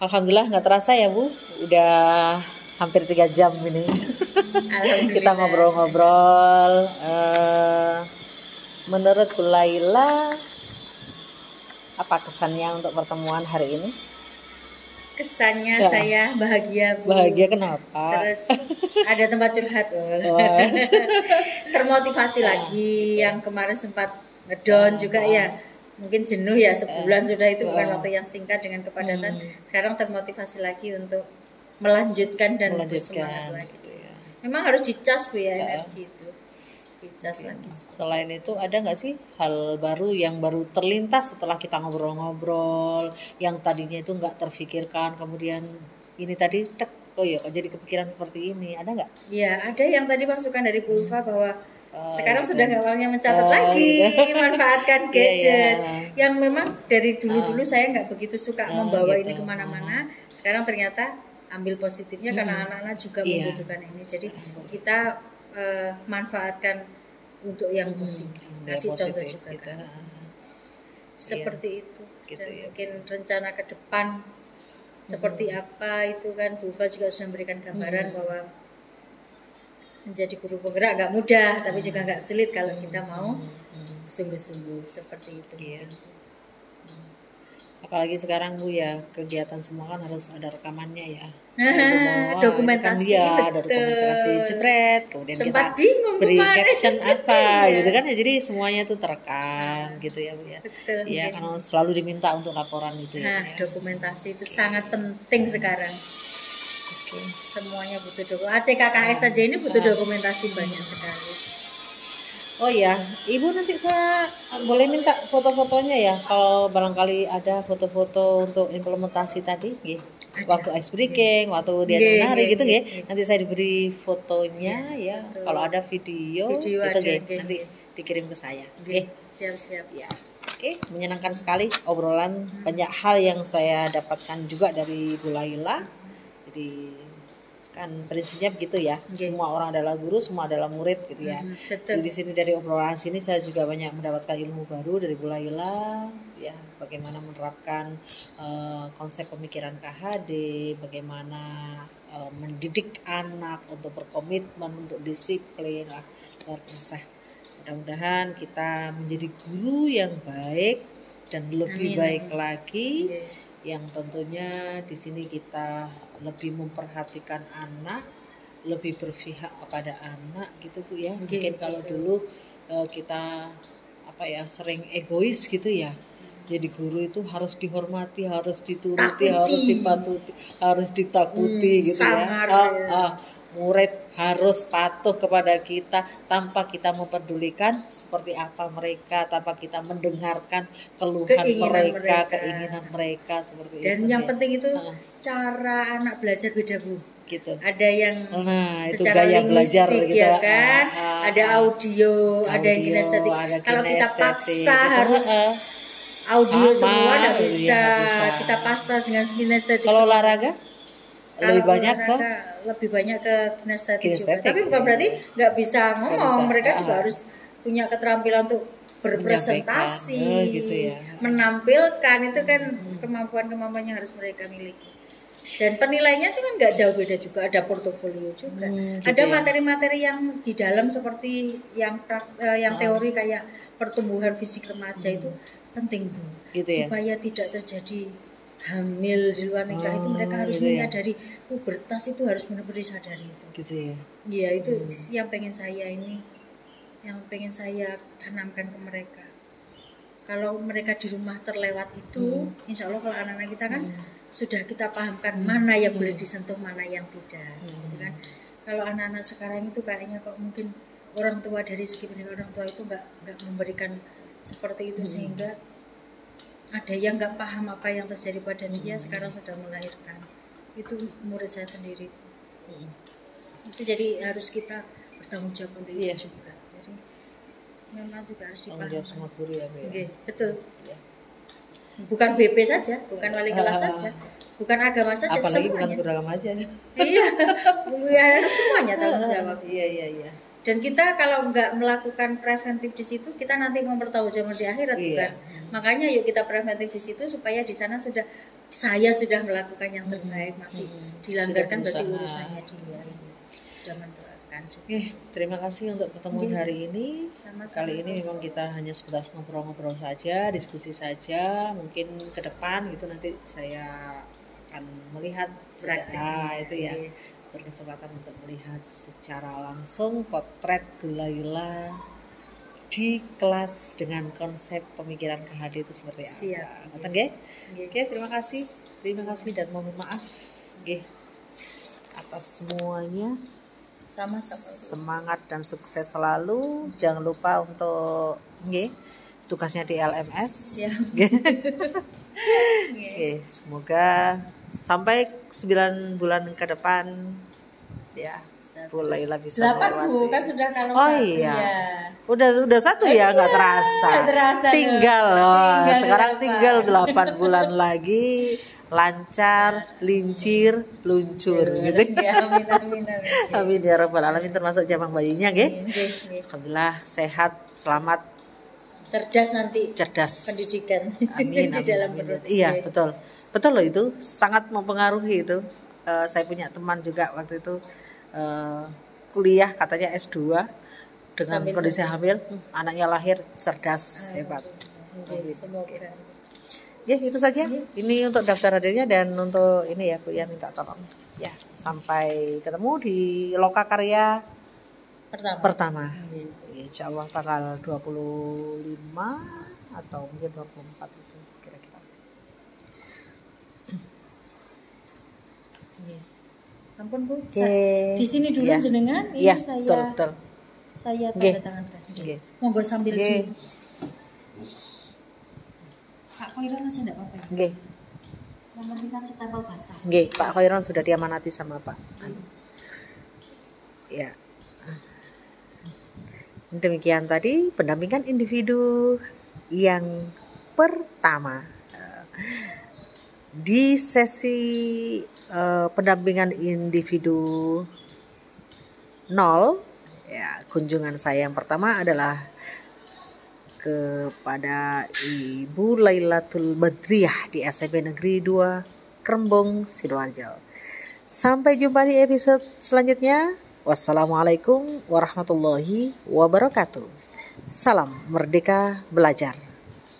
Alhamdulillah nggak terasa ya Bu, udah hampir tiga jam ini. Kita ngobrol-ngobrol. Uh, menurut Bu Laila, apa kesannya untuk pertemuan hari ini? Kesannya ya. saya bahagia Bu. Bahagia kenapa? Terus ada tempat curhat. Termotivasi lagi yang kemarin sempat ngedon juga ya mungkin jenuh ya sebulan sudah itu bukan waktu yang singkat dengan kepadatan hmm. sekarang termotivasi lagi untuk melanjutkan dan melanjutkan, bersemangat lagi gitu ya. memang harus dicas bu ya, ya. energi itu dicas ya. lagi selain itu ada nggak sih hal baru yang baru terlintas setelah kita ngobrol-ngobrol yang tadinya itu nggak terfikirkan kemudian ini tadi tek oh ya jadi kepikiran seperti ini ada nggak? Iya ada yang tadi masukan dari Pulva hmm. bahwa Oh, Sekarang iya, sudah nggak maunya mencatat oh, lagi, iya. manfaatkan iya, gadget. Iya, iya. Yang memang dari dulu-dulu oh. saya nggak begitu suka oh, membawa gitu. ini ke mana-mana. Sekarang ternyata ambil positifnya hmm. karena anak-anak juga iya. membutuhkan ini. Jadi kita uh, manfaatkan untuk yang hmm, positif. Kasih positif contoh juga kita. kan. Seperti iya. itu. Gitu Dan ya. mungkin rencana ke depan seperti hmm. apa itu kan Bufa juga sudah memberikan gambaran hmm. bahwa menjadi guru penggerak nggak mudah tapi juga nggak sulit kalau kita mau sungguh-sungguh seperti itu. Iya. apalagi sekarang bu ya kegiatan semua kan harus ada rekamannya ya. Dokumentasi kan dia ada dokumentasi jepret kemudian sempat kita bingung beri kemarin. caption apa iya. gitu kan ya. Jadi semuanya tuh terekam nah, gitu ya bu ya. betul, ya karena selalu diminta untuk laporan itu ya, nah ya. dokumentasi itu sangat penting sekarang okay. semuanya butuh dokumen ACKKS saja ini butuh dokumentasi banyak sekali Oh ya, Ibu nanti saya boleh minta foto-fotonya ya kalau barangkali ada foto-foto untuk implementasi tadi, gitu. Waktu ice breaking, waktu dia menari gitu ya. Nanti saya diberi fotonya ya. ya. Kalau ada video, video gitu ya. Nanti dikirim ke saya. Oke. Siap-siap ya. Oke, menyenangkan sekali obrolan hmm. banyak hal yang saya dapatkan juga dari Bu Laila. Jadi kan prinsipnya begitu ya okay. semua orang adalah guru semua adalah murid gitu ya mm, betul. Jadi di sini dari obrolan sini saya juga banyak mendapatkan ilmu baru dari Bu Laila ya bagaimana menerapkan uh, konsep pemikiran KHD bagaimana uh, mendidik anak untuk berkomitmen untuk disiplin lah luar biasa mudah-mudahan kita menjadi guru yang baik dan lebih Amin. baik lagi okay yang tentunya di sini kita lebih memperhatikan anak, lebih berpihak kepada anak gitu Bu ya. Mungkin gitu. kalau dulu uh, kita apa ya sering egois gitu ya. Jadi guru itu harus dihormati, harus dituruti, Takuti. harus dipatuti, harus ditakuti hmm, gitu ya. Ah, ah, murid harus patuh kepada kita tanpa kita memperdulikan seperti apa mereka, tanpa kita mendengarkan keluhan keinginan mereka, mereka, keinginan mereka seperti Dan itu. Dan yang ya. penting itu nah. cara anak belajar beda bu. Gitu. Ada yang nah, secara itu gaya belajar gitu ya kan, ah, ah, ada audio, audio, ada yang kinestetik. Kalau kita paksa gitu. harus ah, audio Sama, semua nggak bisa. Ya, bisa. Kita paksa dengan kinestetik. Kalau olahraga? Lebih banyak ke lebih banyak ke kinestetik, juga. Tapi bukan berarti nggak bisa ngomong. Bisa. Mereka juga harus punya keterampilan untuk berpresentasi, oh, gitu ya. menampilkan itu kan kemampuan-kemampuan yang harus mereka miliki. Dan penilainya juga nggak jauh beda juga ada portofolio juga. Hmm, gitu ada ya. materi-materi ya. yang di dalam seperti yang uh, yang oh. teori kayak pertumbuhan fisik remaja hmm. itu penting bu, gitu ya? supaya tidak terjadi hamil di luar nikah oh, itu mereka harus gitu ya? menyadari pubertas itu harus benar-benar disadari itu. Gitu ya. Iya itu hmm. yang pengen saya ini, yang pengen saya tanamkan ke mereka. Kalau mereka di rumah terlewat itu, hmm. insya Allah kalau anak-anak kita kan hmm. sudah kita pahamkan hmm. mana yang boleh hmm. disentuh, mana yang tidak, hmm. gitu kan. Kalau anak-anak sekarang itu kayaknya kok mungkin orang tua dari segi pendidikan orang tua itu nggak nggak memberikan seperti itu hmm. sehingga ada yang nggak paham apa yang terjadi pada dia hmm. sekarang sudah melahirkan itu murid saya sendiri hmm. itu jadi harus kita bertanggung jawab untuk yeah. itu juga jadi memang juga harus dipahami jawab sama guru ya, ya. Okay, betul ya. bukan BP saja bukan wali kelas uh, saja bukan agama saja apalagi semuanya. bukan guru agama aja iya ya, harus semuanya tanggung jawab iya iya iya dan kita kalau nggak melakukan preventif di situ kita nanti mempertanggungjawabkan di akhirat iya. bukan makanya yuk kita preventif di situ supaya di sana sudah saya sudah melakukan yang terbaik Hmm. masih Hmm. dilanggarkan berarti urusannya dia mendoakan juga Oke, terima kasih untuk pertemuan Oke. hari ini. Sama-sama. Kali ini memang kita hanya sebatas ngobrol-ngobrol saja, diskusi saja. Mungkin ke depan gitu nanti saya akan melihat ah, itu ya Iya. Berkesempatan untuk melihat secara langsung potret Bu Laila di kelas dengan konsep pemikiran KHD itu seperti Siap. apa. Ngoten nggih? Nggih. Oke, terima kasih. Terima kasih dan mohon maaf nggih atas semuanya. sama-sama Semangat dan sukses selalu. Jangan lupa untuk nggih tugasnya di LMS. Ya. Nggih. Oke, semoga sampai 9 bulan ke depan ya Bu Laila bisa delapan bu melewati. kan sudah kalau Oh satu iya. ya. Udah udah satu ya nggak terasa. terasa, tinggal loh. Tinggal Sekarang delapan. tinggal 8 bulan lagi lancar, lincir, luncur gitu. Ya, amin amin amin. Amin ya rabbal alamin termasuk jamang bayinya nggih. Nggih, nggih. Alhamdulillah sehat, selamat, Cerdas nanti cerdas. pendidikan Amin, di amin, dalam amin. perut. Iya, betul. Betul loh itu, sangat mempengaruhi itu. Eh, saya punya teman juga waktu itu eh, kuliah katanya S2 dengan Sambil kondisi hamil, hmm, anaknya lahir cerdas, hebat. Nggih, Semoga. Ya, itu saja. Ini untuk daftar hadirnya dan untuk ini ya Bu ya minta tolong. Ya, sampai ketemu di Loka Karya Pertama. pertama. Insya Allah tanggal 25 atau mungkin 24 itu kira-kira. Nggih. Ampun Bu. Sa- Di sini dulu Ya. jenengan, ini Iya, saya betul, betul. saya tanda tangankan. Nggih. Monggo sambil Nggih. di Pak Koiron aja enggak apa-apa. ya? Nggih, kita setempel basah. nggih, Pak Khairon sudah diamanati sama Pak. Ya. Demikian tadi pendampingan individu yang pertama di sesi eh, pendampingan individu nol ya kunjungan saya yang pertama adalah kepada Ibu Lailatul Badriah di SMP Negeri 2 Kerembong Sidoarjo. Sampai jumpa di episode selanjutnya. Wassalamualaikum warahmatullahi wabarakatuh. Salam merdeka belajar.